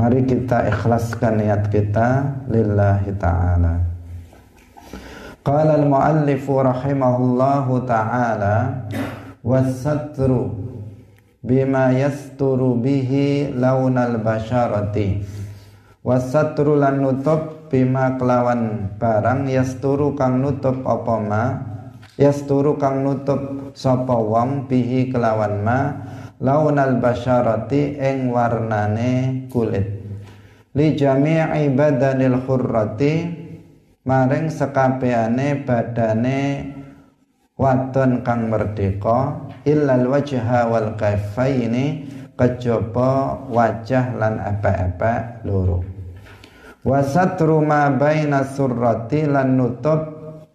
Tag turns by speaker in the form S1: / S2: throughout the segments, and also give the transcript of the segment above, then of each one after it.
S1: Mari kita ikhlaskan niat kita lillahi ta'ala. Qala al-muallif rahimahullahu ta'ala was-satru bima yasturu bihi launal basharati. Was-satru lan nutup bima kelawan barang yasturu kang nutup apa ma? Yasturu kang nutup sapa wong bihi kelawan ma launal basyarati ing warnane kulit. Li jami'i badanil khurrati maring sekabehane badane wadon kang merdeka illal wajha wal kaifaini kejaba wajah lan apa-apa loro. Wasatru ma baina surrati lan nutup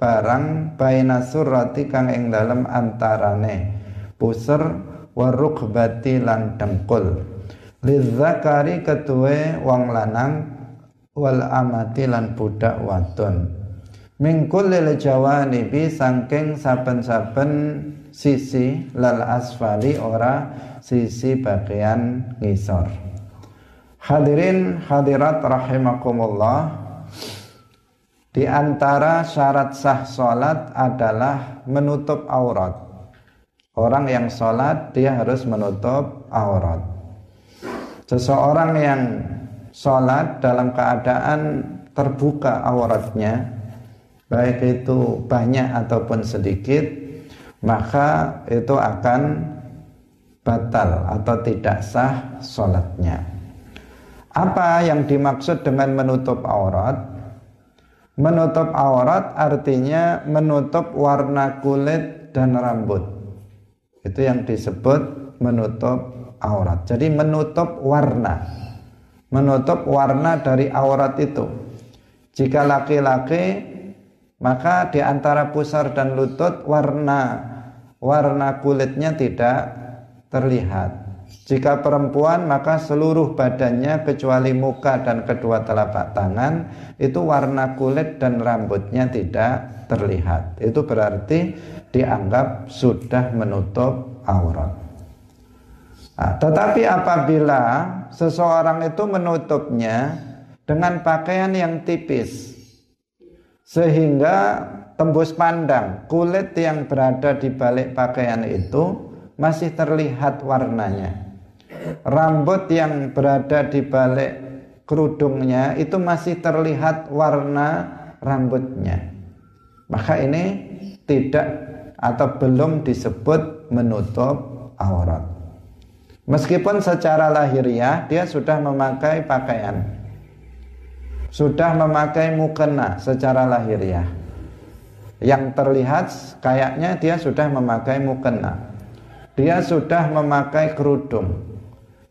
S1: barang baina surrati kang ing dalem antarane puser warukbati lan dengkul. Lidzakari ketue wong lanang wal amati lan budak wadon. Mingkul lil jawanibi sangking saben-saben sisi lal asfali ora sisi bagian ngisor. Hadirin hadirat rahimakumullah di antara syarat sah salat adalah menutup aurat Orang yang sholat dia harus menutup aurat. Seseorang yang sholat dalam keadaan terbuka auratnya, baik itu banyak ataupun sedikit, maka itu akan batal atau tidak sah sholatnya. Apa yang dimaksud dengan menutup aurat? Menutup aurat artinya menutup warna kulit dan rambut. Itu yang disebut menutup aurat. Jadi menutup warna. Menutup warna dari aurat itu. Jika laki-laki maka di antara pusar dan lutut warna warna kulitnya tidak terlihat. Jika perempuan maka seluruh badannya kecuali muka dan kedua telapak tangan itu warna kulit dan rambutnya tidak terlihat. Itu berarti dianggap sudah menutup aurat. Nah, tetapi apabila seseorang itu menutupnya dengan pakaian yang tipis sehingga tembus pandang kulit yang berada di balik pakaian itu masih terlihat warnanya. Rambut yang berada di balik kerudungnya itu masih terlihat warna rambutnya. Maka ini tidak atau belum disebut menutup aurat. Meskipun secara lahiriah dia sudah memakai pakaian. Sudah memakai mukena secara lahiriah. Yang terlihat kayaknya dia sudah memakai mukena. Dia sudah memakai kerudung.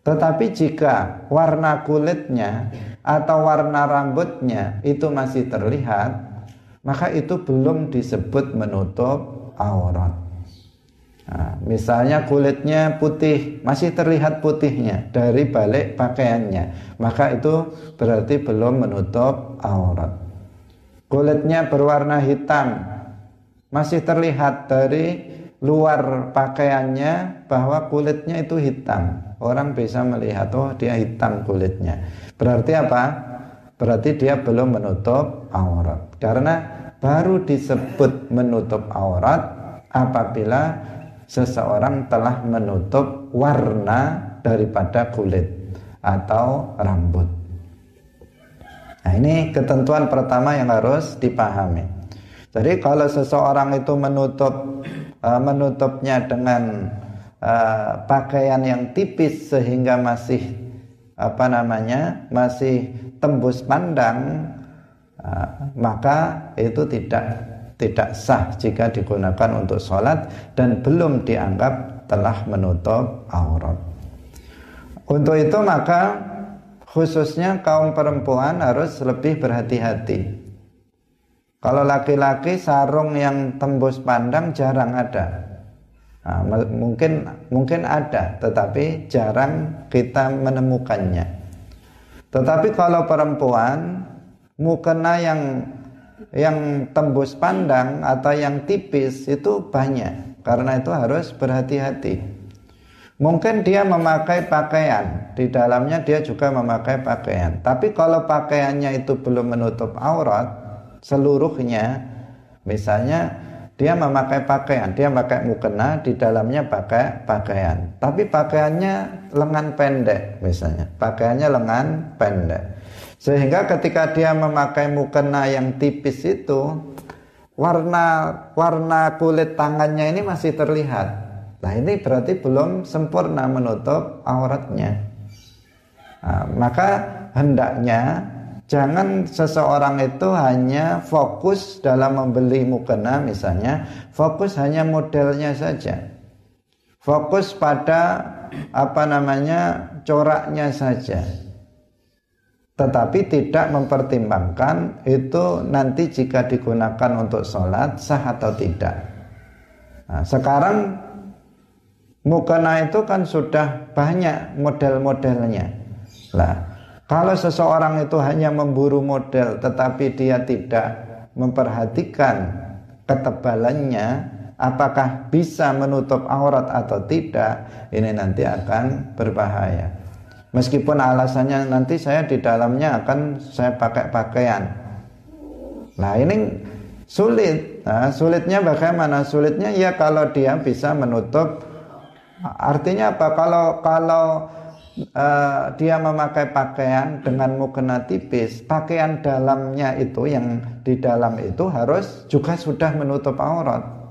S1: Tetapi jika warna kulitnya atau warna rambutnya itu masih terlihat, maka itu belum disebut menutup aurat. Nah, misalnya kulitnya putih, masih terlihat putihnya dari balik pakaiannya, maka itu berarti belum menutup aurat. Kulitnya berwarna hitam, masih terlihat dari luar pakaiannya bahwa kulitnya itu hitam. Orang bisa melihat, oh dia hitam kulitnya. Berarti apa? Berarti dia belum menutup aurat. Karena baru disebut menutup aurat apabila seseorang telah menutup warna daripada kulit atau rambut. Nah, ini ketentuan pertama yang harus dipahami. Jadi kalau seseorang itu menutup uh, menutupnya dengan uh, pakaian yang tipis sehingga masih apa namanya? masih tembus pandang maka itu tidak tidak sah jika digunakan untuk sholat dan belum dianggap telah menutup aurat. Untuk itu maka khususnya kaum perempuan harus lebih berhati-hati. Kalau laki-laki sarung yang tembus pandang jarang ada. Nah, mungkin mungkin ada, tetapi jarang kita menemukannya. Tetapi kalau perempuan mukena yang yang tembus pandang atau yang tipis itu banyak karena itu harus berhati-hati Mungkin dia memakai pakaian, di dalamnya dia juga memakai pakaian. Tapi kalau pakaiannya itu belum menutup aurat seluruhnya, misalnya dia memakai pakaian, dia pakai mukena, di dalamnya pakai pakaian. Tapi pakaiannya lengan pendek misalnya, pakaiannya lengan pendek. Sehingga ketika dia memakai mukena yang tipis itu, warna warna kulit tangannya ini masih terlihat Nah ini berarti belum sempurna menutup auratnya. Nah, maka hendaknya jangan seseorang itu hanya fokus dalam membeli mukena misalnya, fokus hanya modelnya saja. Fokus pada apa namanya coraknya saja. Tetapi tidak mempertimbangkan itu nanti jika digunakan untuk sholat sah atau tidak. Nah, sekarang Mukena itu kan sudah banyak model-modelnya. Lah, kalau seseorang itu hanya memburu model tetapi dia tidak memperhatikan ketebalannya, apakah bisa menutup aurat atau tidak, ini nanti akan berbahaya. Meskipun alasannya nanti saya di dalamnya akan saya pakai pakaian. Nah, ini sulit. Nah, sulitnya bagaimana? Sulitnya ya kalau dia bisa menutup Artinya apa? Kalau kalau uh, dia memakai pakaian dengan mukena tipis, pakaian dalamnya itu yang di dalam itu harus juga sudah menutup aurat.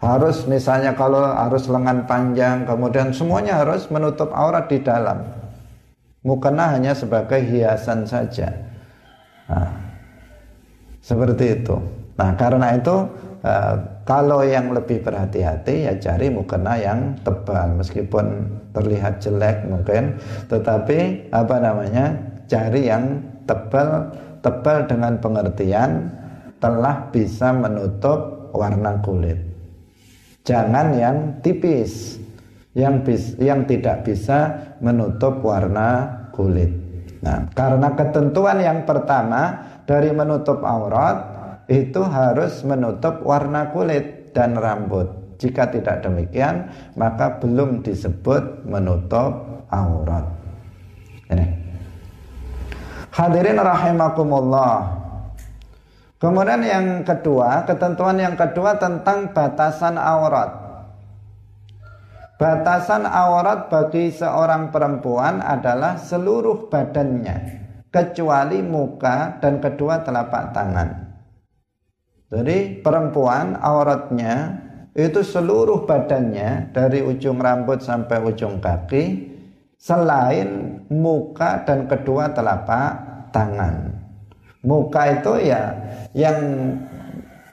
S1: Harus misalnya kalau harus lengan panjang, kemudian semuanya harus menutup aurat di dalam. Mukena hanya sebagai hiasan saja. Nah, seperti itu. Nah, karena itu uh, kalau yang lebih berhati-hati ya cari mukena yang tebal meskipun terlihat jelek mungkin tetapi apa namanya cari yang tebal tebal dengan pengertian telah bisa menutup warna kulit. Jangan yang tipis yang bis, yang tidak bisa menutup warna kulit. Nah, karena ketentuan yang pertama dari menutup aurat itu harus menutup warna kulit dan rambut. Jika tidak demikian, maka belum disebut menutup aurat. Ini. Hadirin rahimakumullah. Kemudian yang kedua, ketentuan yang kedua tentang batasan aurat. Batasan aurat bagi seorang perempuan adalah seluruh badannya, kecuali muka dan kedua telapak tangan. Jadi perempuan auratnya itu seluruh badannya dari ujung rambut sampai ujung kaki selain muka dan kedua telapak tangan. Muka itu ya yang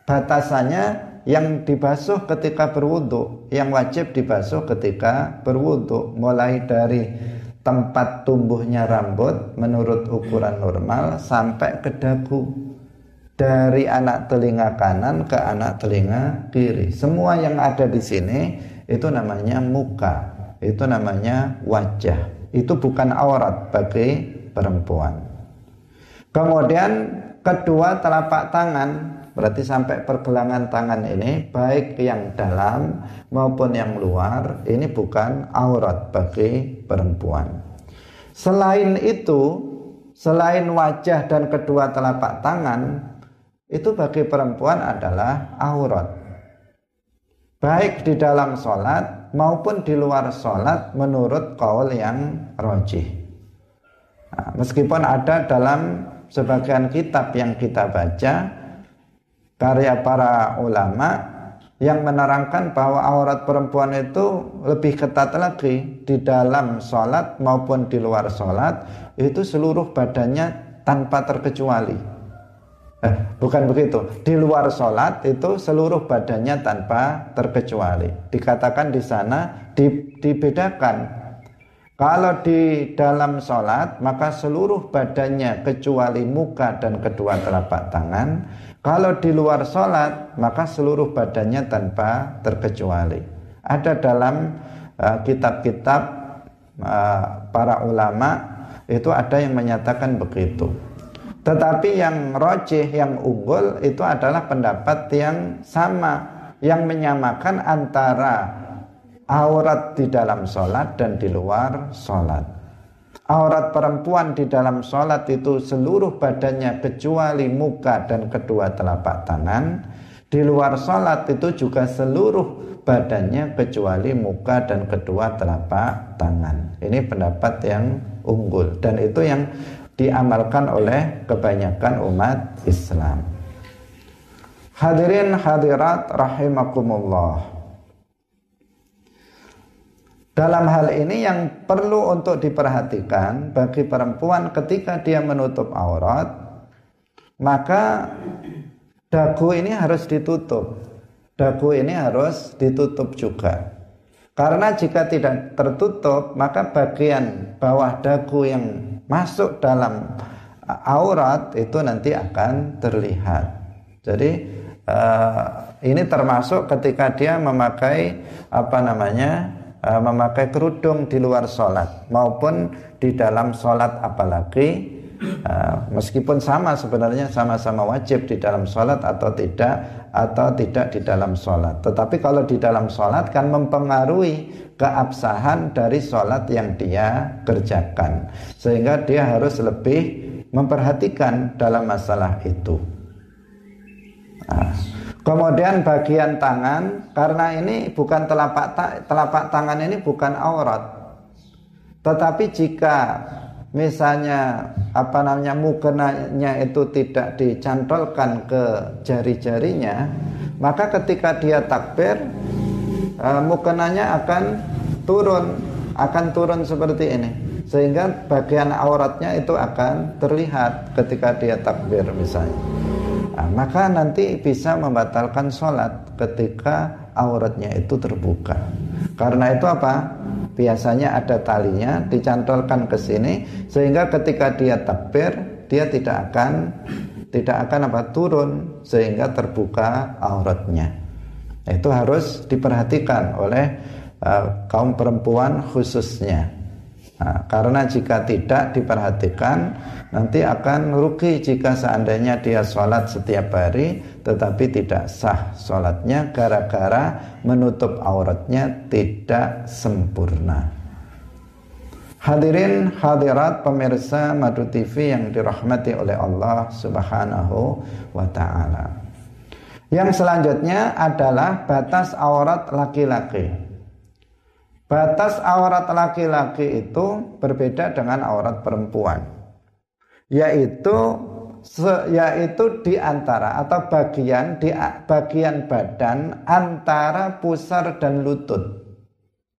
S1: batasannya yang dibasuh ketika berwudu, yang wajib dibasuh ketika berwudu, mulai dari tempat tumbuhnya rambut menurut ukuran normal sampai ke dagu dari anak telinga kanan ke anak telinga kiri. Semua yang ada di sini itu namanya muka, itu namanya wajah. Itu bukan aurat bagi perempuan. Kemudian kedua telapak tangan, berarti sampai pergelangan tangan ini baik yang dalam maupun yang luar, ini bukan aurat bagi perempuan. Selain itu, selain wajah dan kedua telapak tangan, itu bagi perempuan adalah aurat. Baik di dalam sholat maupun di luar sholat menurut kaul yang rojih. Nah, meskipun ada dalam sebagian kitab yang kita baca karya para ulama yang menerangkan bahwa aurat perempuan itu lebih ketat lagi di dalam sholat maupun di luar sholat itu seluruh badannya tanpa terkecuali Eh, bukan begitu. Di luar sholat itu seluruh badannya tanpa terkecuali. Dikatakan di sana di, dibedakan. Kalau di dalam sholat maka seluruh badannya kecuali muka dan kedua telapak tangan. Kalau di luar sholat maka seluruh badannya tanpa terkecuali. Ada dalam eh, kitab-kitab uh, uh, para ulama itu ada yang menyatakan begitu. Tetapi yang rojih, yang unggul itu adalah pendapat yang sama, yang menyamakan antara aurat di dalam sholat dan di luar sholat. Aurat perempuan di dalam sholat itu seluruh badannya kecuali muka dan kedua telapak tangan. Di luar sholat itu juga seluruh badannya kecuali muka dan kedua telapak tangan. Ini pendapat yang unggul dan itu yang diamalkan oleh kebanyakan umat Islam. Hadirin hadirat rahimakumullah. Dalam hal ini yang perlu untuk diperhatikan bagi perempuan ketika dia menutup aurat, maka dagu ini harus ditutup. Dagu ini harus ditutup juga. Karena jika tidak tertutup, maka bagian bawah dagu yang masuk dalam aurat itu nanti akan terlihat. Jadi uh, ini termasuk ketika dia memakai apa namanya memakai kerudung di luar sholat maupun di dalam sholat apalagi uh, meskipun sama sebenarnya sama-sama wajib di dalam sholat atau tidak atau tidak di dalam sholat. Tetapi kalau di dalam sholat kan mempengaruhi keabsahan dari sholat yang dia kerjakan. Sehingga dia harus lebih memperhatikan dalam masalah itu. Nah, Kemudian bagian tangan karena ini bukan telapak ta telapak tangan ini bukan aurat. Tetapi jika misalnya apa namanya mukenanya itu tidak dicantolkan ke jari-jarinya, maka ketika dia takbir uh, mukenanya akan turun, akan turun seperti ini. Sehingga bagian auratnya itu akan terlihat ketika dia takbir misalnya. Nah, maka nanti bisa membatalkan sholat ketika auratnya itu terbuka. Karena itu apa? Biasanya ada talinya dicantolkan ke sini sehingga ketika dia takbir dia tidak akan tidak akan apa turun sehingga terbuka auratnya. Itu harus diperhatikan oleh uh, kaum perempuan khususnya. Nah, karena jika tidak diperhatikan nanti akan rugi jika seandainya dia sholat setiap hari tetapi tidak sah sholatnya gara-gara menutup auratnya tidak sempurna. Hadirin hadirat pemirsa Madu TV yang dirahmati oleh Allah Subhanahu wa taala. Yang selanjutnya adalah batas aurat laki-laki. Batas aurat laki-laki itu berbeda dengan aurat perempuan yaitu yaitu di antara atau bagian di bagian badan antara pusar dan lutut.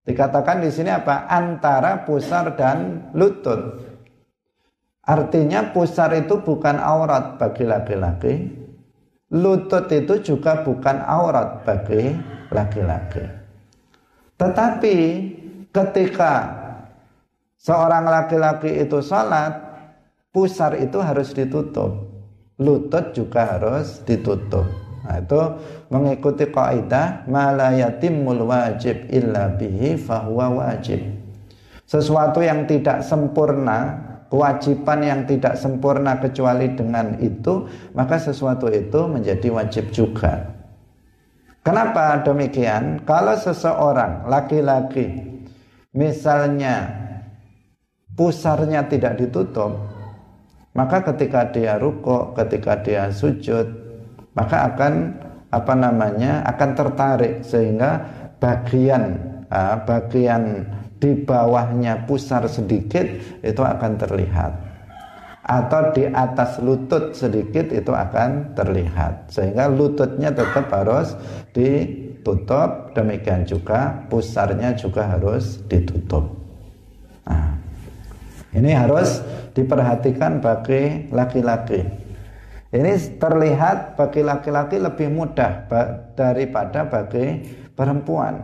S1: Dikatakan di sini apa? Antara pusar dan lutut. Artinya pusar itu bukan aurat bagi laki-laki. Lutut itu juga bukan aurat bagi laki-laki. Tetapi ketika seorang laki-laki itu salat pusar itu harus ditutup. Lutut juga harus ditutup. Nah, itu mengikuti kaidah malayatimul wajib illa bihi fahuwa wajib. Sesuatu yang tidak sempurna kewajiban yang tidak sempurna kecuali dengan itu maka sesuatu itu menjadi wajib juga kenapa demikian? Kalau seseorang laki-laki misalnya pusarnya tidak ditutup maka ketika dia rukuk, ketika dia sujud, maka akan apa namanya akan tertarik sehingga bagian uh, bagian di bawahnya pusar sedikit itu akan terlihat atau di atas lutut sedikit itu akan terlihat sehingga lututnya tetap harus ditutup demikian juga pusarnya juga harus ditutup nah, ini harus diperhatikan bagi laki-laki. Ini terlihat bagi laki-laki lebih mudah daripada bagi perempuan.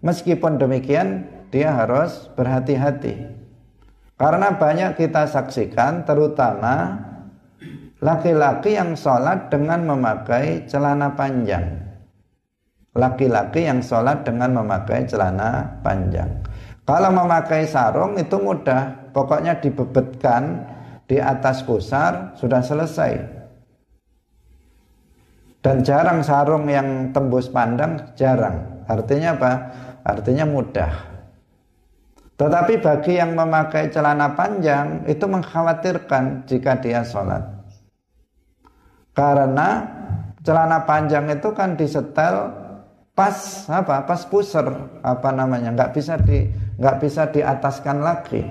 S1: Meskipun demikian, dia harus berhati-hati. Karena banyak kita saksikan terutama laki-laki yang sholat dengan memakai celana panjang. Laki-laki yang sholat dengan memakai celana panjang. Kalau memakai sarung itu mudah, pokoknya dibebetkan di atas pusar sudah selesai dan jarang sarung yang tembus pandang jarang artinya apa artinya mudah. Tetapi bagi yang memakai celana panjang itu mengkhawatirkan jika dia sholat. Karena celana panjang itu kan disetel pas apa? Pas puser apa namanya? nggak bisa di nggak bisa diataskan lagi.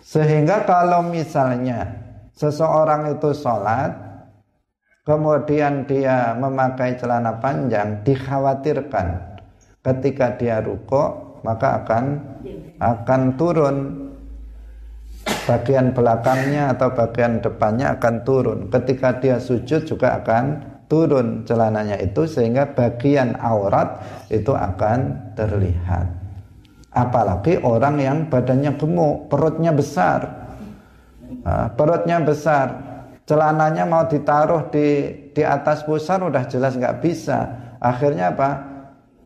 S1: Sehingga kalau misalnya seseorang itu sholat, kemudian dia memakai celana panjang, dikhawatirkan ketika dia ruko maka akan akan turun. Bagian belakangnya atau bagian depannya akan turun. Ketika dia sujud juga akan turun celananya itu sehingga bagian aurat itu akan terlihat. Apalagi orang yang badannya gemuk perutnya besar. Nah, perutnya besar. Celananya mau ditaruh di di atas pusar udah jelas nggak bisa. Akhirnya apa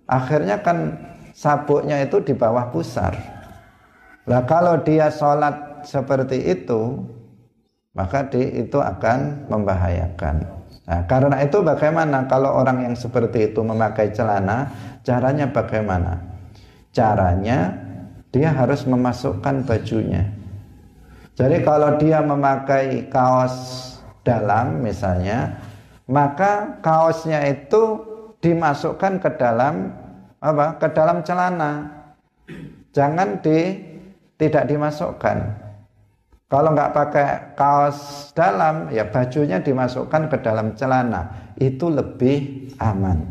S1: akhirnya kan sabuknya itu di bawah pusar. Nah kalau dia sholat seperti itu, maka di, itu akan membahayakan. Nah, karena itu bagaimana kalau orang yang seperti itu memakai celana, caranya bagaimana? Caranya dia harus memasukkan bajunya. Jadi kalau dia memakai kaos dalam misalnya, maka kaosnya itu dimasukkan ke dalam apa? Ke dalam celana. Jangan di tidak dimasukkan. Kalau nggak pakai kaos dalam, ya bajunya dimasukkan ke dalam celana. Itu lebih aman.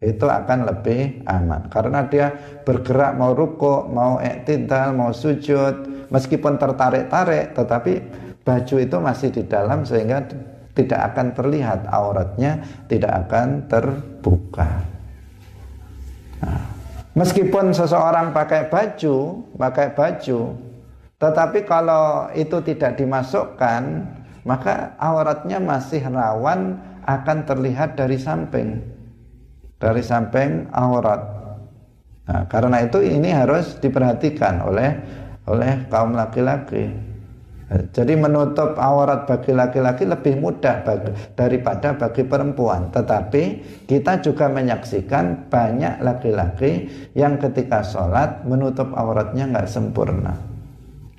S1: Itu akan lebih aman. Karena dia bergerak mau ruko, mau ektidal, mau sujud. Meskipun tertarik-tarik, tetapi baju itu masih di dalam sehingga tidak akan terlihat auratnya, tidak akan terbuka. Nah, meskipun seseorang pakai baju, pakai baju, tetapi kalau itu tidak dimasukkan, maka auratnya masih rawan akan terlihat dari samping, dari samping aurat. Nah, karena itu ini harus diperhatikan oleh oleh kaum laki-laki. Jadi menutup aurat bagi laki-laki lebih mudah bagi, daripada bagi perempuan. Tetapi kita juga menyaksikan banyak laki-laki yang ketika sholat menutup auratnya nggak sempurna.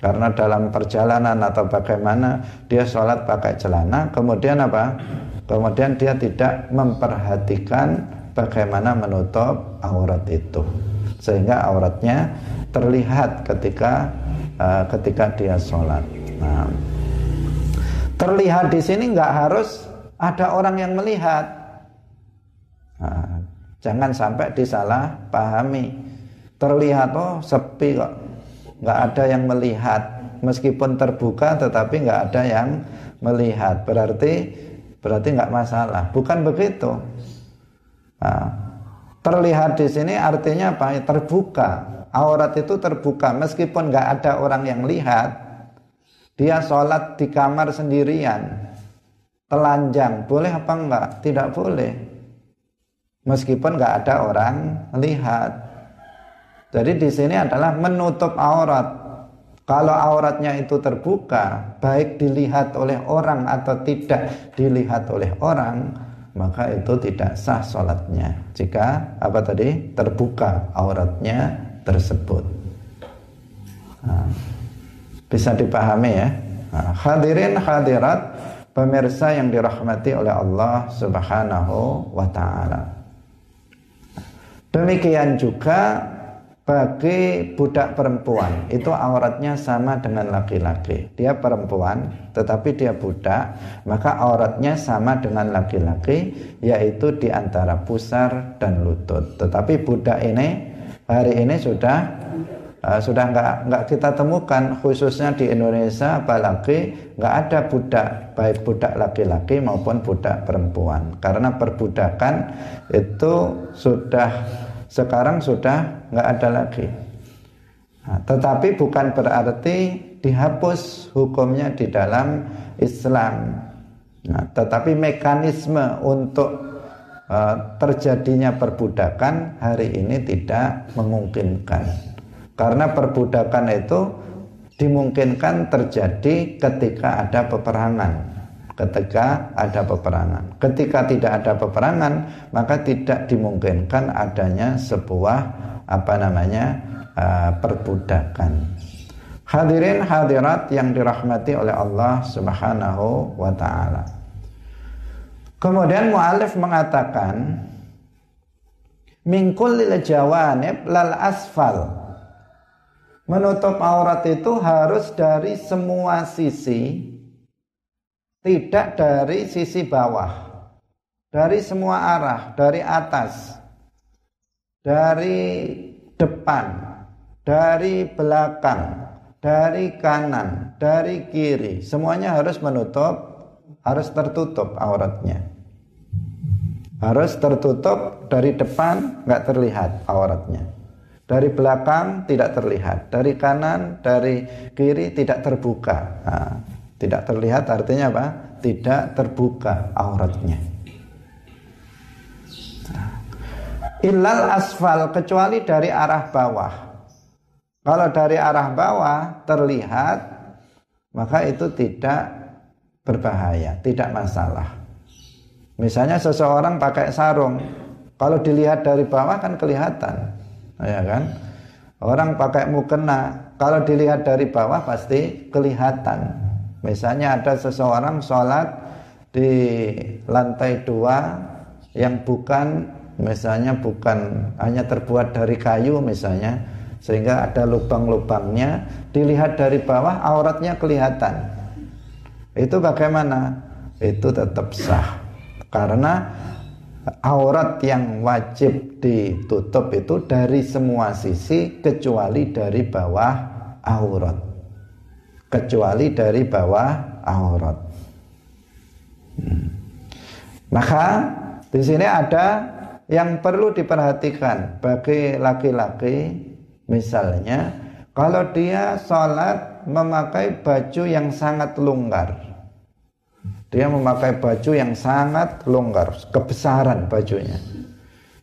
S1: Karena dalam perjalanan atau bagaimana dia sholat pakai celana, kemudian apa? Kemudian dia tidak memperhatikan bagaimana menutup aurat itu, sehingga auratnya terlihat ketika uh, ketika dia sholat. Nah, terlihat di sini nggak harus ada orang yang melihat. Nah, jangan sampai disalah pahami. Terlihat oh sepi kok, nggak ada yang melihat. Meskipun terbuka, tetapi nggak ada yang melihat. Berarti berarti nggak masalah. Bukan begitu. Nah, terlihat di sini artinya apa? Terbuka. Aurat itu terbuka meskipun nggak ada orang yang lihat, dia sholat di kamar sendirian, telanjang, boleh apa enggak? Tidak boleh. Meskipun enggak ada orang lihat. Jadi di sini adalah menutup aurat. Kalau auratnya itu terbuka, baik dilihat oleh orang atau tidak dilihat oleh orang, maka itu tidak sah sholatnya. Jika apa tadi terbuka auratnya tersebut. Nah. Bisa dipahami ya. Nah, hadirin hadirat pemirsa yang dirahmati oleh Allah Subhanahu wa taala. Demikian juga bagi budak perempuan itu auratnya sama dengan laki-laki. Dia perempuan tetapi dia budak, maka auratnya sama dengan laki-laki yaitu di antara pusar dan lutut. Tetapi budak ini hari ini sudah uh, sudah nggak nggak kita temukan khususnya di Indonesia apalagi nggak ada budak baik budak laki-laki maupun budak perempuan. Karena perbudakan itu sudah sekarang sudah nggak ada lagi. Nah, tetapi bukan berarti dihapus hukumnya di dalam Islam. Nah, tetapi mekanisme untuk uh, terjadinya perbudakan hari ini tidak memungkinkan karena perbudakan itu dimungkinkan terjadi ketika ada peperangan. ketika ada peperangan. Ketika tidak ada peperangan, maka tidak dimungkinkan adanya sebuah apa namanya uh, perbudakan. Hadirin hadirat yang dirahmati oleh Allah Subhanahu wa taala. Kemudian muallif mengatakan mingkul lil jawanib lal asfal. Menutup aurat itu harus dari semua sisi tidak dari sisi bawah, dari semua arah, dari atas, dari depan, dari belakang, dari kanan, dari kiri, semuanya harus menutup, harus tertutup auratnya. Harus tertutup dari depan nggak terlihat auratnya. Dari belakang tidak terlihat, dari kanan, dari kiri tidak terbuka. Nah, tidak terlihat artinya apa? Tidak terbuka auratnya. Ilal asfal kecuali dari arah bawah. Kalau dari arah bawah terlihat maka itu tidak berbahaya, tidak masalah. Misalnya seseorang pakai sarung, kalau dilihat dari bawah kan kelihatan, ya kan? Orang pakai mukena, kalau dilihat dari bawah pasti kelihatan. Misalnya ada seseorang sholat di lantai dua yang bukan misalnya bukan hanya terbuat dari kayu misalnya sehingga ada lubang-lubangnya dilihat dari bawah auratnya kelihatan itu bagaimana itu tetap sah karena aurat yang wajib ditutup itu dari semua sisi kecuali dari bawah aurat kecuali dari bawah aurat. Hmm. Maka di sini ada yang perlu diperhatikan bagi laki-laki misalnya kalau dia sholat memakai baju yang sangat longgar dia memakai baju yang sangat longgar kebesaran bajunya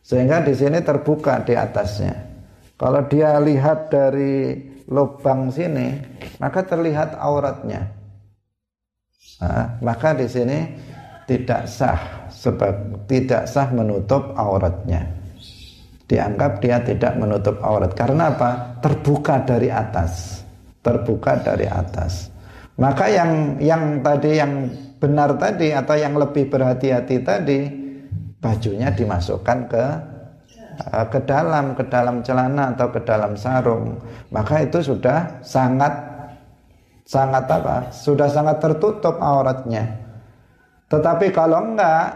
S1: sehingga di sini terbuka di atasnya kalau dia lihat dari lubang sini, maka terlihat auratnya. Nah, maka di sini tidak sah sebab tidak sah menutup auratnya. Dianggap dia tidak menutup aurat karena apa? Terbuka dari atas. Terbuka dari atas. Maka yang yang tadi yang benar tadi atau yang lebih berhati-hati tadi bajunya dimasukkan ke Eh, ke dalam ke dalam celana atau ke dalam sarung. Maka itu sudah sangat sangat apa? Sudah sangat tertutup auratnya. Tetapi kalau enggak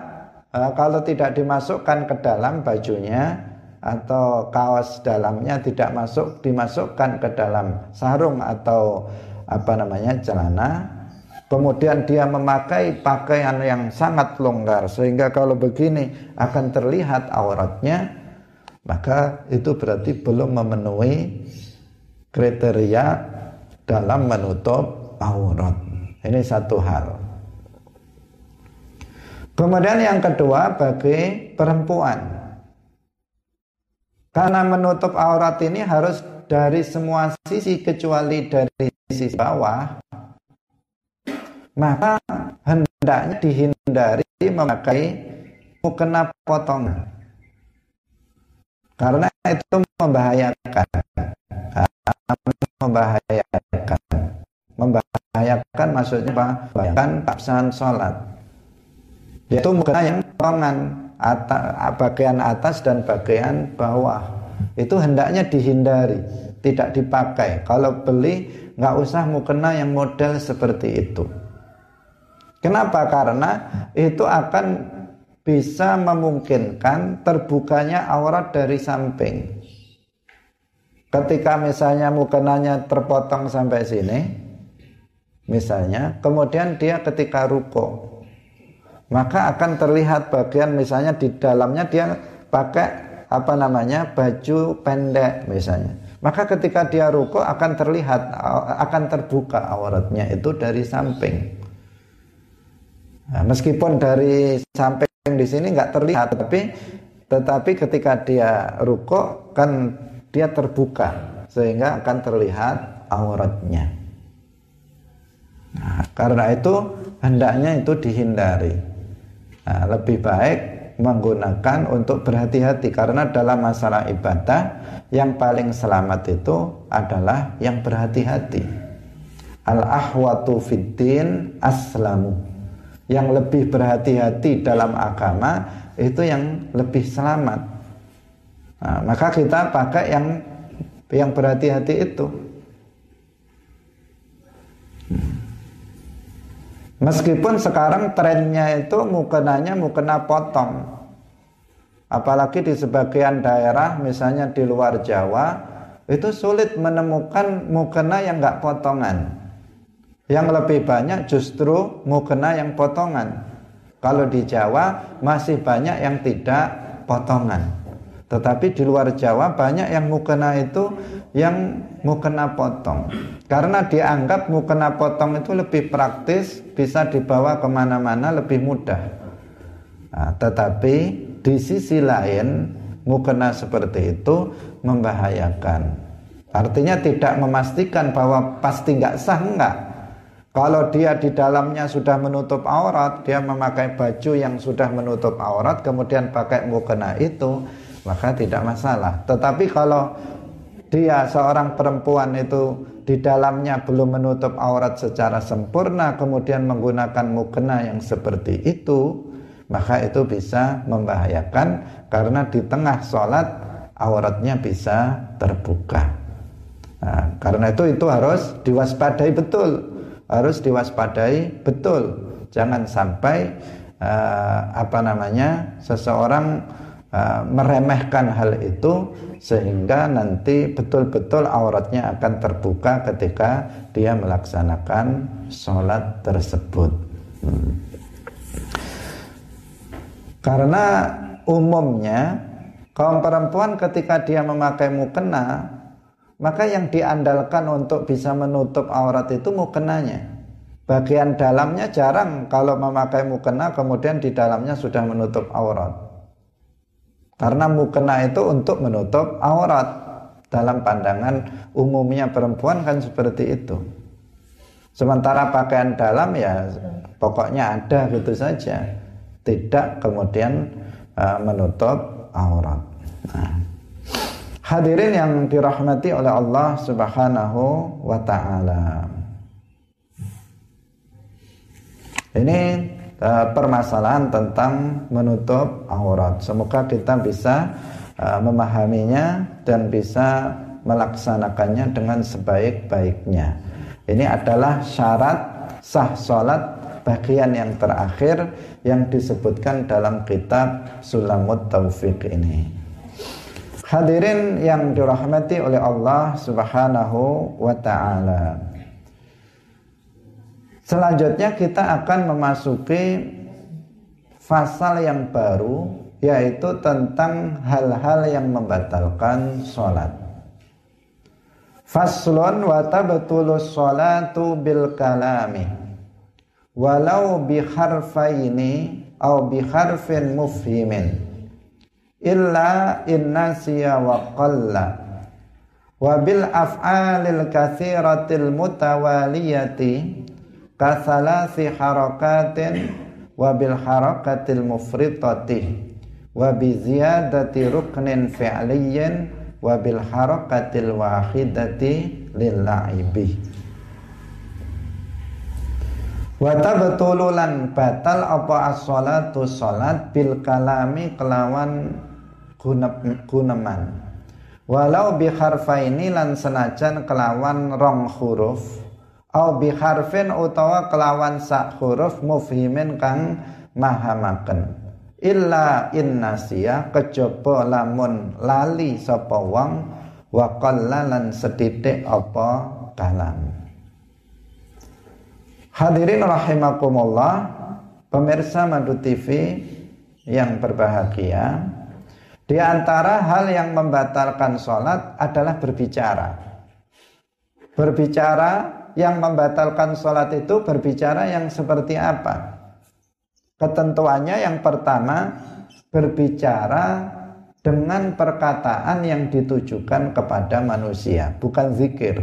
S1: eh, kalau tidak dimasukkan ke dalam bajunya atau kaos dalamnya tidak masuk dimasukkan ke dalam sarung atau apa namanya celana kemudian dia memakai pakaian yang sangat longgar sehingga kalau begini akan terlihat auratnya maka itu berarti belum memenuhi kriteria dalam menutup aurat. Ini satu hal. Kemudian yang kedua bagi perempuan. Karena menutup aurat ini harus dari semua sisi kecuali dari sisi bawah. Maka hendaknya dihindari memakai mukena potongan. Karena itu membahayakan. Membahayakan. Membahayakan maksudnya apa? Bahkan absen sholat. Yaitu mukena yang potongan atas, bagian atas dan bagian bawah. Itu hendaknya dihindari tidak dipakai. Kalau beli nggak usah mukena yang model seperti itu kenapa karena itu akan bisa memungkinkan terbukanya aurat dari samping. Ketika misalnya mukenanya terpotong sampai sini, misalnya, kemudian dia ketika ruko, maka akan terlihat bagian misalnya di dalamnya dia pakai apa namanya baju pendek misalnya. Maka ketika dia ruko akan terlihat akan terbuka auratnya itu dari samping. Nah, meskipun dari samping di sini nggak terlihat tapi tetapi ketika dia ruko kan dia terbuka sehingga akan terlihat auratnya. Nah, karena itu hendaknya itu dihindari. Nah, lebih baik menggunakan untuk berhati-hati karena dalam masalah ibadah yang paling selamat itu adalah yang berhati-hati. Al ahwatu fiddin aslamu. Yang lebih berhati-hati dalam agama itu yang lebih selamat. Nah, maka kita pakai yang yang berhati-hati itu. Meskipun sekarang trennya itu mukenanya mukena potong. Apalagi di sebagian daerah misalnya di luar Jawa itu sulit menemukan mukena yang nggak potongan. Yang lebih banyak justru mukena yang potongan. Kalau di Jawa masih banyak yang tidak potongan. Tetapi di luar Jawa banyak yang mukena itu yang mukena potong. Karena dianggap mukena potong itu lebih praktis, bisa dibawa ke mana-mana lebih mudah. Nah, tetapi di sisi lain mukena seperti itu membahayakan. Artinya tidak memastikan bahwa pasti nggak sah enggak. Kalau dia di dalamnya sudah menutup aurat, dia memakai baju yang sudah menutup aurat, kemudian pakai mukena itu, maka tidak masalah. Tetapi kalau dia seorang perempuan itu di dalamnya belum menutup aurat secara sempurna kemudian menggunakan mukena yang seperti itu maka itu bisa membahayakan karena di tengah sholat auratnya bisa terbuka nah, karena itu itu harus diwaspadai betul harus diwaspadai betul jangan sampai uh, apa namanya seseorang uh, meremehkan hal itu sehingga nanti betul-betul auratnya akan terbuka ketika dia melaksanakan sholat tersebut. Hmm. Karena umumnya kaum perempuan ketika dia memakai mukena, maka yang diandalkan untuk bisa menutup aurat itu mukenanya. Bagian dalamnya jarang kalau memakai mukena kemudian di dalamnya sudah menutup aurat. Karena mukena itu untuk menutup aurat. Dalam pandangan umumnya perempuan kan seperti itu. Sementara pakaian dalam ya pokoknya ada gitu saja. Tidak kemudian uh, menutup aurat. Nah. Hadirin yang dirahmati oleh Allah Subhanahu wa taala. Ini uh, permasalahan tentang menutup aurat. Semoga kita bisa uh, memahaminya dan bisa melaksanakannya dengan sebaik-baiknya. Ini adalah syarat sah salat bagian yang terakhir yang disebutkan dalam kitab Sulamut Taufik ini. Hadirin yang dirahmati oleh Allah Subhanahu wa taala. Selanjutnya kita akan memasuki pasal yang baru yaitu tentang hal-hal yang membatalkan sholat. Faslun wa tabtulu sholatu bil kalami walau bi harfaini au bi harfin mufhimin illa innasiya wa qalla. Wa bil af'alil kathiratil mutawaliyati kasalasi harakatin wa bil harakatil mufritati wa bi ziyadati ruknin fi'liyin wa bil harakatil wahidati lil la'ibi. Wa tabtululan batal apa as-salatu salat bil kalami kelawan guneman walau bi harfaini lan senajan kelawan rong huruf au bi harfin utawa kelawan sak huruf mufhimin kang mahamaken. Illa innasiya kejaba lamun lali sapa wong wa qallalan sedidik apa kalam. Hadirin rahimakumullah pemirsa Madu TV yang berbahagia di antara hal yang membatalkan sholat adalah berbicara berbicara yang membatalkan sholat itu berbicara yang seperti apa? Ketentuannya yang pertama berbicara dengan perkataan yang ditujukan kepada manusia, bukan zikir.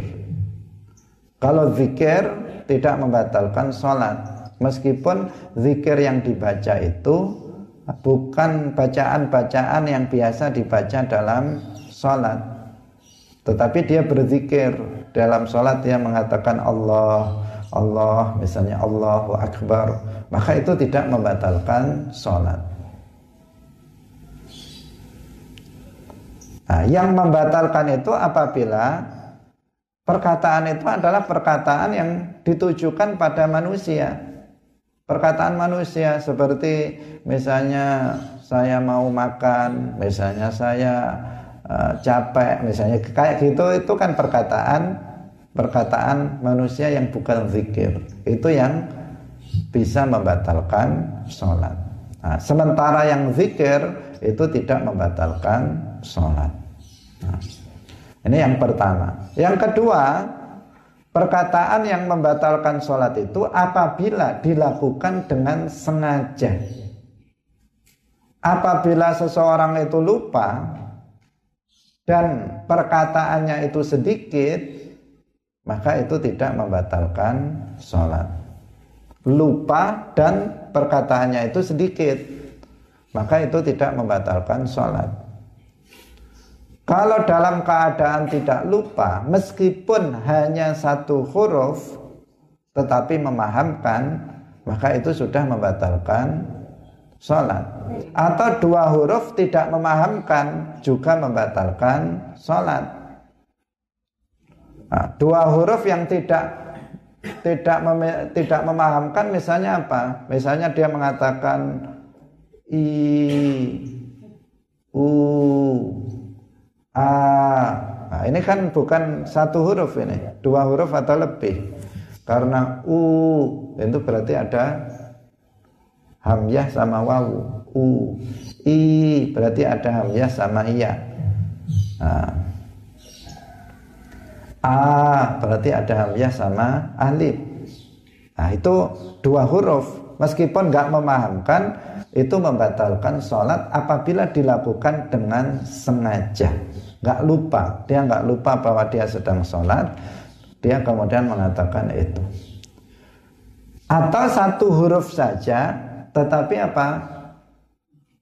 S1: Kalau zikir tidak membatalkan sholat. Meskipun zikir yang dibaca itu bukan bacaan-bacaan yang biasa dibaca dalam sholat. Tetapi dia berzikir dalam sholat dia mengatakan Allah, Allah, misalnya Allahu Akbar. Maka itu tidak membatalkan sholat. Nah, yang membatalkan itu apabila perkataan itu adalah perkataan yang ditujukan pada manusia. Perkataan manusia seperti misalnya saya mau makan, misalnya saya uh, capek, misalnya kayak gitu itu kan perkataan perkataan manusia yang bukan zikir. Itu yang bisa membatalkan sholat. Nah, sementara yang zikir itu tidak membatalkan sholat. Nah, ini yang pertama. Yang kedua, perkataan yang membatalkan sholat itu apabila dilakukan dengan sengaja. Apabila seseorang itu lupa dan perkataannya itu sedikit, maka itu tidak membatalkan sholat. Lupa dan perkataannya itu sedikit, maka itu tidak membatalkan sholat. Kalau dalam keadaan tidak lupa, meskipun hanya satu huruf, tetapi memahamkan, maka itu sudah membatalkan sholat. Atau dua huruf tidak memahamkan, juga membatalkan sholat. Nah, dua huruf yang tidak tidak mem tidak memahamkan misalnya apa? Misalnya dia mengatakan i u A. Nah, ini kan bukan satu huruf ini, dua huruf atau lebih. Karena u itu berarti ada hamzah sama wawu. U. I berarti ada hamzah sama iya. Nah. A berarti ada hamzah sama alif. Nah, itu dua huruf. Meskipun nggak memahamkan, itu membatalkan sholat apabila dilakukan dengan sengaja nggak lupa. Dia nggak lupa bahwa dia sedang sholat. Dia kemudian mengatakan itu. Atau satu huruf saja tetapi apa?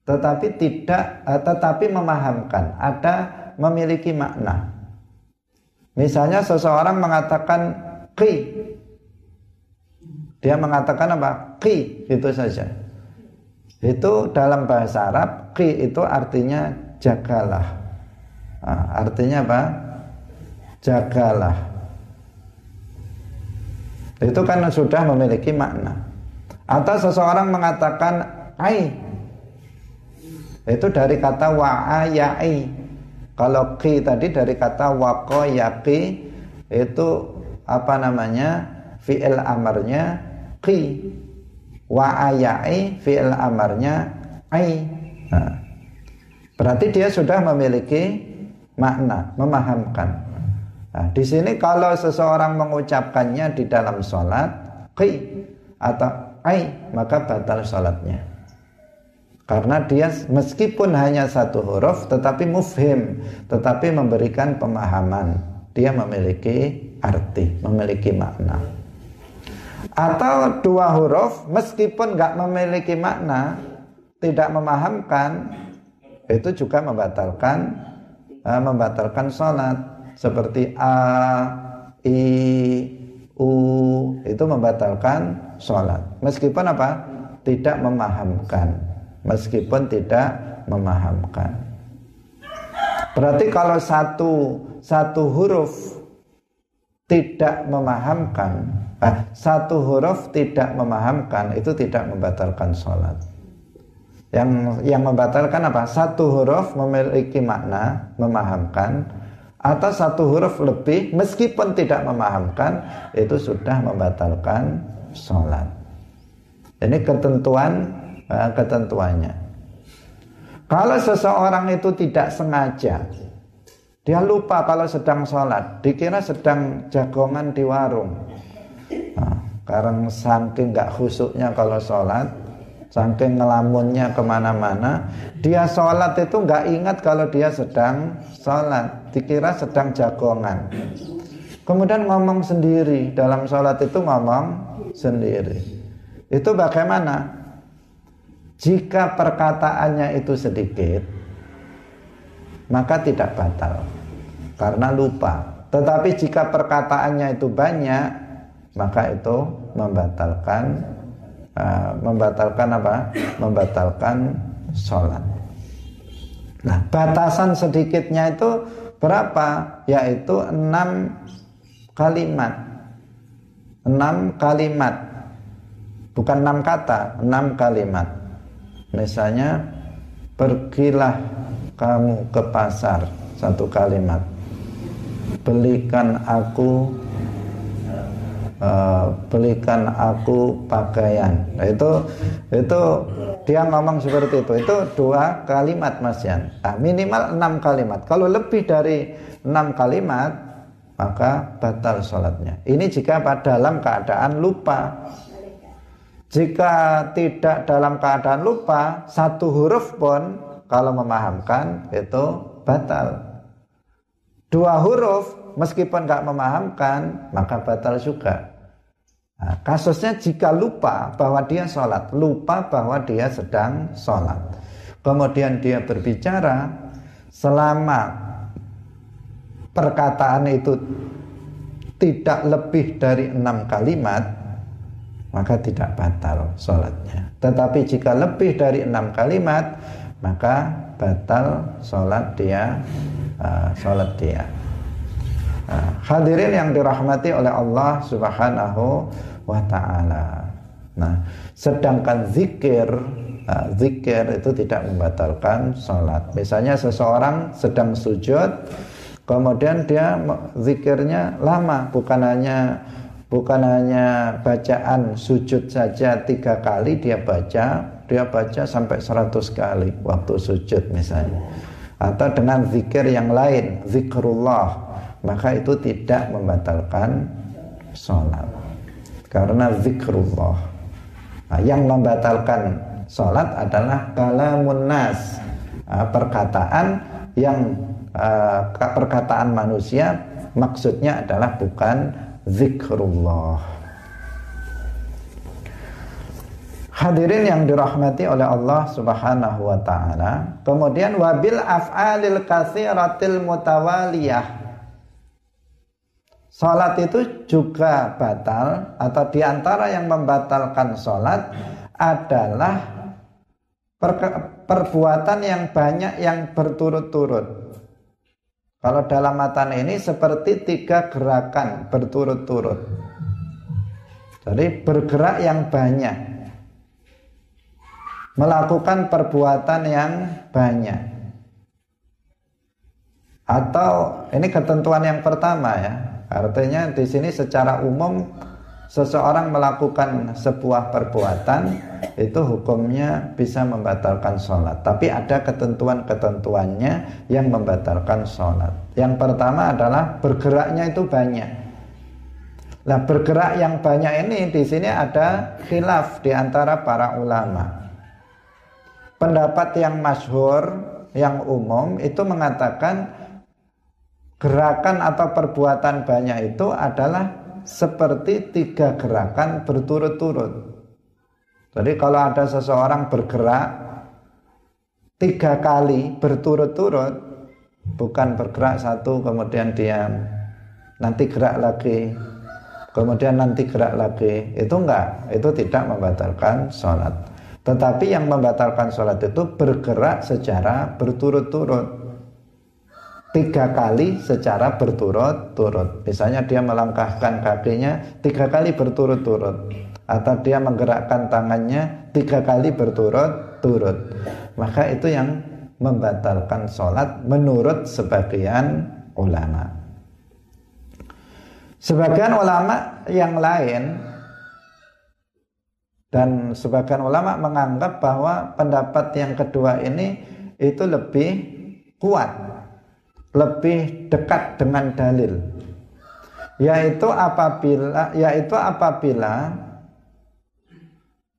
S1: Tetapi tidak eh, tetapi memahamkan. Ada memiliki makna. Misalnya seseorang mengatakan ki. Dia mengatakan apa? Ki itu saja. Itu dalam bahasa Arab ki itu artinya jagalah Nah, artinya apa? Jagalah. Itu kan sudah memiliki makna. Atau seseorang mengatakan ai. Itu dari kata wa'ayai. Kalau ki tadi dari kata waqayaqi itu apa namanya? fi'il amarnya ki. Wa'ayai fi'il amarnya ai. Nah, berarti dia sudah memiliki makna, memahamkan. Nah, di sini kalau seseorang mengucapkannya di dalam sholat, qi atau ai, maka batal sholatnya. Karena dia meskipun hanya satu huruf, tetapi mufhim, tetapi memberikan pemahaman. Dia memiliki arti, memiliki makna. Atau dua huruf, meskipun nggak memiliki makna, tidak memahamkan, itu juga membatalkan uh, membatalkan sholat. Seperti a i u itu membatalkan sholat. Meskipun apa? Tidak memahamkan. Meskipun tidak memahamkan. Berarti kalau satu satu huruf tidak memahamkan eh, satu huruf tidak memahamkan itu tidak membatalkan sholat yang yang membatalkan apa? Satu huruf memiliki makna, memahamkan atau satu huruf lebih meskipun tidak memahamkan itu sudah membatalkan sholat. Ini ketentuan eh, ketentuannya. Kalau seseorang itu tidak sengaja, dia lupa kalau sedang sholat, dikira sedang jagongan di warung. Nah, karena saking nggak khusuknya kalau sholat, Saking ngelamunnya ke mana-mana. Dia sholat itu nggak ingat kalau dia sedang sholat. Dikira sedang jagongan. Kemudian ngomong sendiri. Dalam sholat itu ngomong sendiri. Itu bagaimana? Jika perkataannya itu sedikit, maka tidak batal. Karena lupa. Tetapi jika perkataannya itu banyak, maka itu membatalkan uh, membatalkan apa? Membatalkan sholat. Nah, batasan sedikitnya itu berapa? Yaitu enam kalimat. Enam kalimat. Bukan enam kata, enam kalimat. Misalnya, pergilah kamu ke pasar satu kalimat belikan aku uh, belikan aku pakaian. Nah, itu itu dia ngomong seperti itu. Itu dua kalimat mas Yan. Nah, minimal enam kalimat. Kalau lebih dari enam kalimat maka batal sholatnya. Ini jika dalam keadaan lupa. Jika tidak dalam keadaan lupa satu huruf pun kalau memahamkan itu batal. Dua huruf meskipun nggak memahamkan maka batal juga. Nah, kasusnya jika lupa bahwa dia sholat, lupa bahwa dia sedang sholat. Kemudian dia berbicara selama perkataan itu tidak lebih dari enam kalimat, maka tidak batal sholatnya. Tetapi jika lebih dari enam kalimat, maka batal sholat dia uh, sholat dia uh, hadirin yang dirahmati oleh Allah subhanahu wa ta'ala. Nah sedangkan zikir uh, zikir itu tidak membatalkan sholat. Misalnya seseorang sedang sujud kemudian dia zikirnya lama. Bukan hanya bukan hanya bacaan sujud saja tiga kali dia baca dia baca sampai 100 kali waktu sujud misalnya. Atau dengan zikir yang lain zikrullah maka itu tidak membatalkan sholat karena zikrullah nah, yang membatalkan sholat adalah kalamun nas nah, perkataan yang uh, perkataan manusia maksudnya adalah bukan zikrullah Hadirin yang dirahmati oleh Allah Subhanahu wa taala. Kemudian wabil af'alil katsiratil mutawaliyah. Salat itu juga batal atau di antara yang membatalkan salat adalah per perbuatan yang banyak yang berturut-turut. Kalau dalam matan ini seperti tiga gerakan berturut-turut. Jadi bergerak yang banyak melakukan perbuatan yang banyak. Atau ini ketentuan yang pertama ya. Artinya di sini secara umum seseorang melakukan sebuah perbuatan itu hukumnya bisa membatalkan sholat. Tapi ada ketentuan-ketentuannya yang membatalkan sholat. Yang pertama adalah bergeraknya itu banyak. Nah bergerak yang banyak ini di sini ada khilaf di antara para ulama pendapat yang masyhur yang umum itu mengatakan gerakan atau perbuatan banyak itu adalah seperti tiga gerakan berturut-turut. Jadi kalau ada seseorang bergerak tiga kali berturut-turut, bukan bergerak satu kemudian diam, nanti gerak lagi, kemudian nanti gerak lagi, itu enggak, itu tidak membatalkan sholat. Tetapi yang membatalkan sholat itu bergerak secara berturut-turut Tiga kali secara berturut-turut. Misalnya dia melangkahkan kakinya tiga kali berturut-turut. Atau dia menggerakkan tangannya tiga kali berturut-turut. Maka itu yang membatalkan sholat menurut sebagian ulama. Sebagian ulama yang lain dan sebagian ulama menganggap bahwa pendapat yang kedua ini itu lebih kuat, lebih dekat dengan dalil. Yaitu apabila yaitu apabila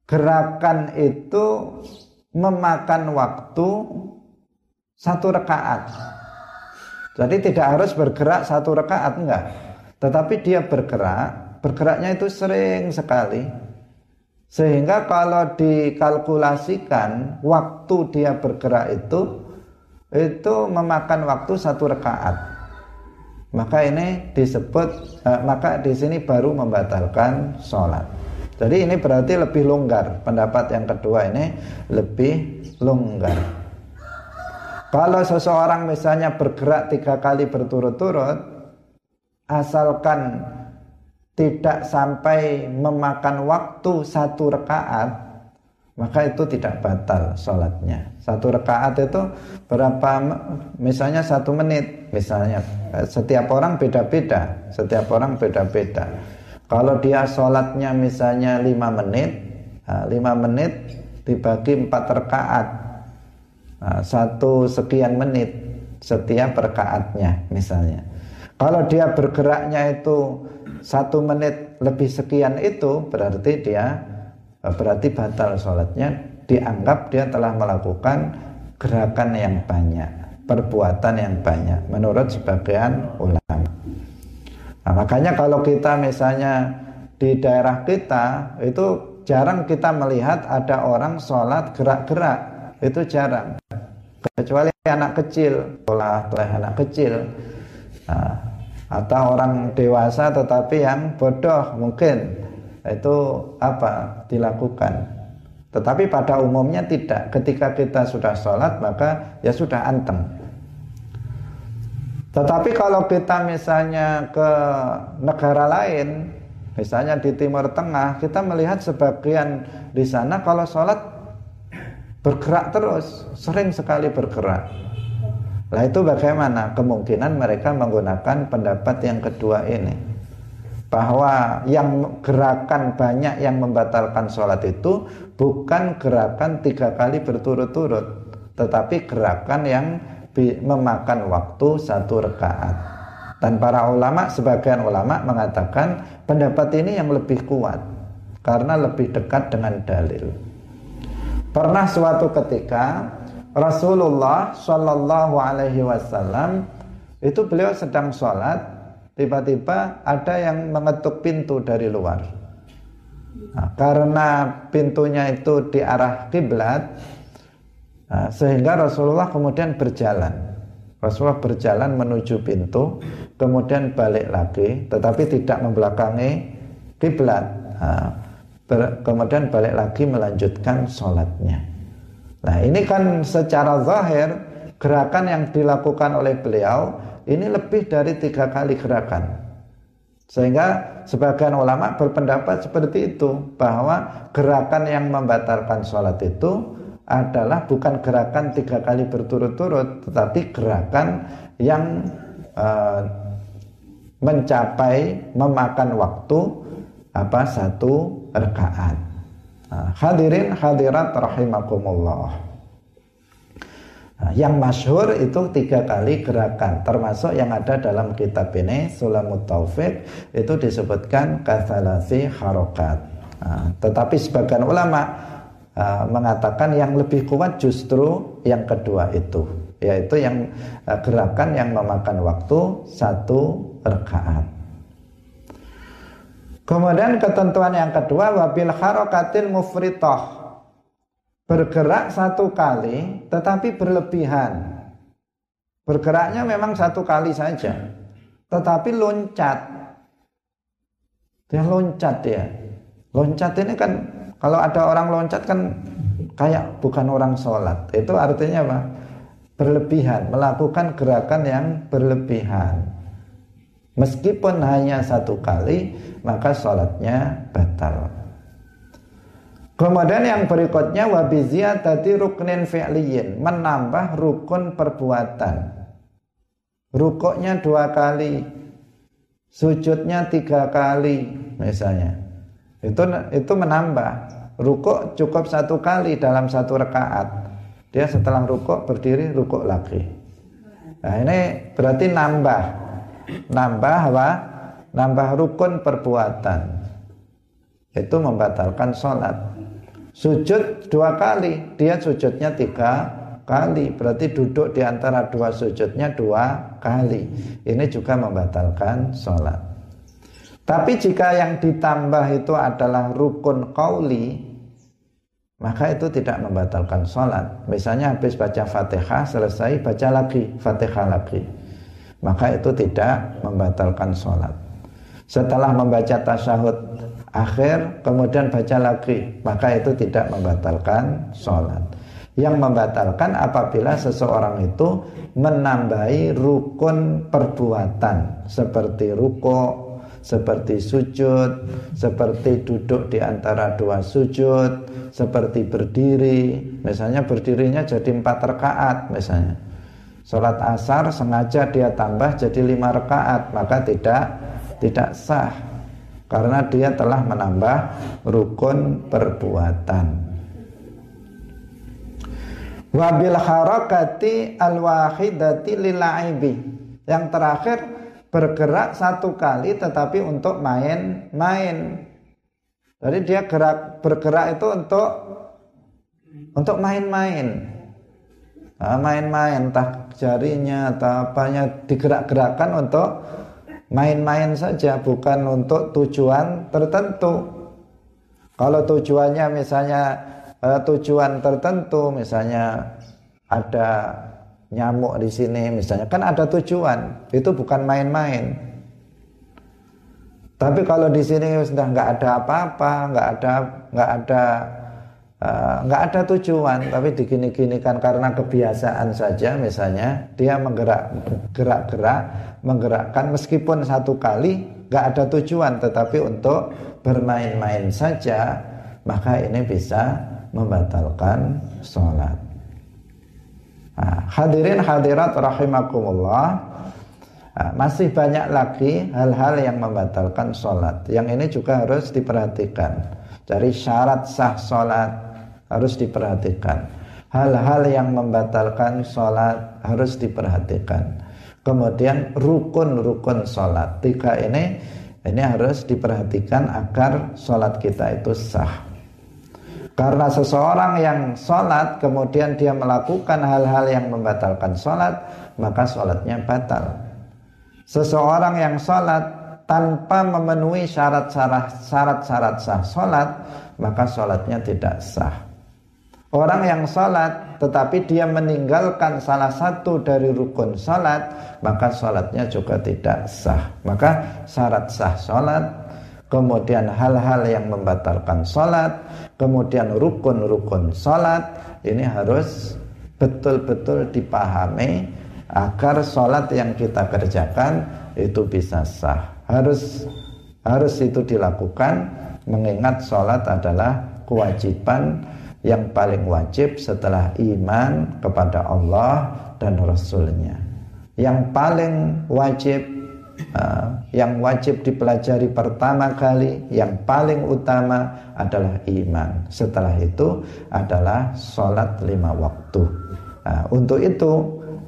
S1: gerakan itu memakan waktu satu rekaat. Jadi tidak harus bergerak satu rekaat enggak. Tetapi dia bergerak, bergeraknya itu sering sekali Sehingga kalau dikalkulasikan waktu dia bergerak itu itu memakan waktu satu rakaat. Maka ini disebut eh, maka di sini baru membatalkan sholat. Jadi ini berarti lebih longgar. Pendapat yang kedua ini lebih longgar. Kalau seseorang misalnya bergerak tiga kali berturut-turut, asalkan tidak sampai memakan waktu satu rekaat, maka itu tidak batal sholatnya. Satu rekaat itu berapa? Misalnya satu menit, misalnya setiap orang beda-beda, setiap orang beda-beda. Kalau dia sholatnya misalnya 5 menit, 5 nah, menit dibagi 4 rakaat, nah, satu sekian menit setiap rakaatnya misalnya. Kalau dia bergeraknya itu satu menit lebih sekian itu berarti dia berarti batal sholatnya. Dianggap dia telah melakukan gerakan yang banyak perbuatan yang banyak menurut sebagian ulama. Nah, makanya kalau kita misalnya di daerah kita itu jarang kita melihat ada orang sholat gerak-gerak. Itu jarang. Kecuali anak kecil sholat oleh anak kecil. Nah, atau orang dewasa tetapi yang bodoh mungkin itu apa? Dilakukan. Tetapi pada umumnya tidak. Ketika kita sudah sholat maka ya sudah anteng. Tetapi kalau kita misalnya ke negara lain, misalnya di Timur Tengah, kita melihat sebagian di sana kalau sholat bergerak terus, sering sekali bergerak. Nah itu bagaimana? Kemungkinan mereka menggunakan pendapat yang kedua ini bahwa yang gerakan banyak yang membatalkan sholat itu bukan gerakan tiga kali berturut-turut tetapi gerakan yang memakan waktu satu rakaat. Dan para ulama, sebagian ulama mengatakan pendapat ini yang lebih kuat karena lebih dekat dengan dalil. Pernah suatu ketika Rasulullah Shallallahu Alaihi Wasallam itu beliau sedang sholat, tiba-tiba ada yang mengetuk pintu dari luar. Nah, karena pintunya itu di arah kiblat, Nah, sehingga Rasulullah kemudian berjalan. Rasulullah berjalan menuju pintu, kemudian balik lagi, tetapi tidak membelakangi kiblat. Nah, kemudian balik lagi melanjutkan sholatnya. Nah, ini kan secara zahir gerakan yang dilakukan oleh beliau ini lebih dari tiga kali gerakan. Sehingga sebagian ulama berpendapat seperti itu bahwa gerakan yang membatalkan sholat itu adalah bukan gerakan tiga kali berturut-turut, tetapi gerakan yang uh, mencapai memakan waktu apa satu rakaat. Nah, hadirin hadirat rahimakumullah. Nah, yang masyhur itu tiga kali gerakan, termasuk yang ada dalam kitab ini Sulamut Taufik itu disebutkan kasalasi harokat. Nah, tetapi sebagian ulama uh, mengatakan yang lebih kuat justru yang kedua itu yaitu yang uh, gerakan yang memakan waktu satu rakaat. Kemudian ketentuan yang kedua wabil harokatil mufritoh bergerak satu kali tetapi berlebihan. Bergeraknya memang satu kali saja, tetapi loncat. Dia loncat ya. Loncat ini kan kalau ada orang loncat kan kayak bukan orang sholat. Itu artinya apa? Berlebihan, melakukan gerakan yang berlebihan. Meskipun hanya satu kali, maka sholatnya batal. Kemudian yang berikutnya wabizia tadi ruknin fi'liyin menambah rukun perbuatan. Rukuknya dua kali, sujudnya tiga kali misalnya. Itu itu menambah. Rukuk cukup satu kali dalam satu rakaat. Dia setelah rukuk berdiri rukuk lagi. Nah ini berarti nambah. Nambah apa? Nambah rukun perbuatan. Itu membatalkan sholat. Sujud dua kali. Dia sujudnya tiga kali. Berarti duduk di antara dua sujudnya dua kali. Ini juga membatalkan sholat. Tapi jika yang ditambah itu adalah rukun kauli, maka itu tidak membatalkan sholat. Misalnya habis baca fatihah, selesai baca lagi fatihah lagi. Maka itu tidak membatalkan sholat. Setelah membaca tasyahud akhir, kemudian baca lagi, maka itu tidak membatalkan sholat. Yang membatalkan apabila seseorang itu menambahi rukun perbuatan seperti ruko, seperti sujud, seperti duduk di antara dua sujud, seperti berdiri. Misalnya berdirinya jadi empat rakaat misalnya. Sholat asar sengaja dia tambah jadi lima rakaat, maka tidak tidak sah karena dia telah menambah rukun perbuatan. Wabil harakati al wahidati lilaibi. Yang terakhir bergerak satu kali tetapi untuk main-main. Jadi dia gerak bergerak itu untuk untuk main-main. Nah, main-main entah jarinya atau apanya digerak-gerakan untuk main-main saja bukan untuk tujuan tertentu. Kalau tujuannya misalnya eh, tujuan tertentu misalnya ada nyamuk di sini misalnya kan ada tujuan itu bukan main-main tapi kalau di sini sudah nggak ada apa-apa nggak ada nggak ada uh, nggak ada tujuan tapi digini-ginikan karena kebiasaan saja misalnya dia menggerak gerak-gerak menggerakkan meskipun satu kali nggak ada tujuan tetapi untuk bermain-main saja maka ini bisa membatalkan sholat Nah, hadirin hadirat rahimakumullah. Nah, masih banyak lagi hal-hal yang membatalkan sholat. Yang ini juga harus diperhatikan. Dari syarat sah sholat harus diperhatikan. Hal-hal yang membatalkan sholat harus diperhatikan. Kemudian rukun-rukun sholat. Tiga ini ini harus diperhatikan agar sholat kita itu sah. Karena seseorang yang sholat kemudian dia melakukan hal-hal yang membatalkan sholat maka sholatnya batal. Seseorang yang sholat tanpa memenuhi syarat-syarat syarat-syarat sah sholat maka sholatnya tidak sah. Orang yang sholat tetapi dia meninggalkan salah satu dari rukun sholat maka sholatnya juga tidak sah. Maka syarat sah sholat kemudian hal-hal yang membatalkan sholat, kemudian rukun-rukun sholat, ini harus betul-betul dipahami agar sholat yang kita kerjakan itu bisa sah. Harus harus itu dilakukan mengingat sholat adalah kewajiban yang paling wajib setelah iman kepada Allah dan Rasulnya. Yang paling wajib uh, yang wajib dipelajari pertama kali yang paling utama adalah iman setelah itu adalah sholat lima waktu nah, untuk itu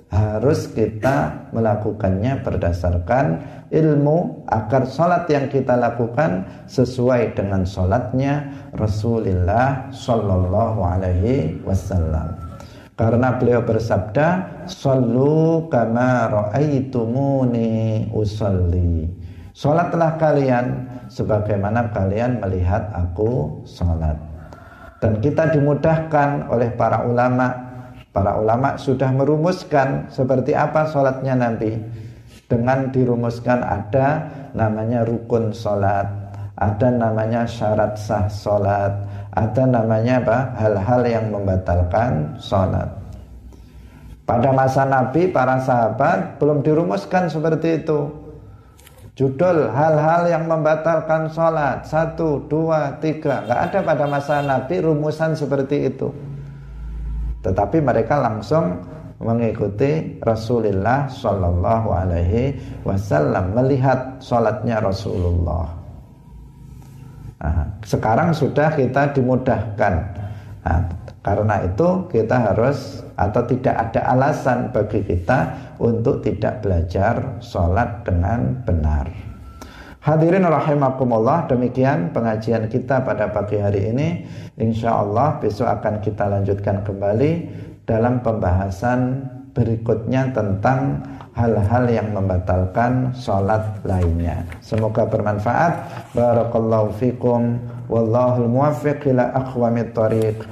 S1: harus kita melakukannya berdasarkan ilmu agar sholat yang kita lakukan sesuai dengan sholatnya Rasulullah Shallallahu Alaihi Wasallam. Karena beliau bersabda, "Shallu kama raaitumuni usalli." Salatlah kalian sebagaimana kalian melihat aku salat. Dan kita dimudahkan oleh para ulama. Para ulama sudah merumuskan seperti apa salatnya nanti. Dengan dirumuskan ada namanya rukun salat, ada namanya syarat sah salat, ada namanya apa? Hal-hal yang membatalkan sholat. Pada masa Nabi, para sahabat belum dirumuskan seperti itu. Judul hal-hal yang membatalkan sholat Satu, dua, tiga Gak ada pada masa Nabi rumusan seperti itu Tetapi mereka langsung mengikuti Rasulullah Shallallahu Alaihi Wasallam melihat sholatnya Rasulullah Nah, sekarang sudah kita dimudahkan. Nah, karena itu kita harus atau tidak ada alasan bagi kita untuk tidak belajar sholat dengan benar. Hadirin rahimakumullah demikian pengajian kita pada pagi hari ini. Insya Allah besok akan kita lanjutkan kembali dalam pembahasan berikutnya tentang hal-hal yang membatalkan sholat lainnya. Semoga bermanfaat. Barakallahu fikum wallahul muwaffiq ila aqwamit thariq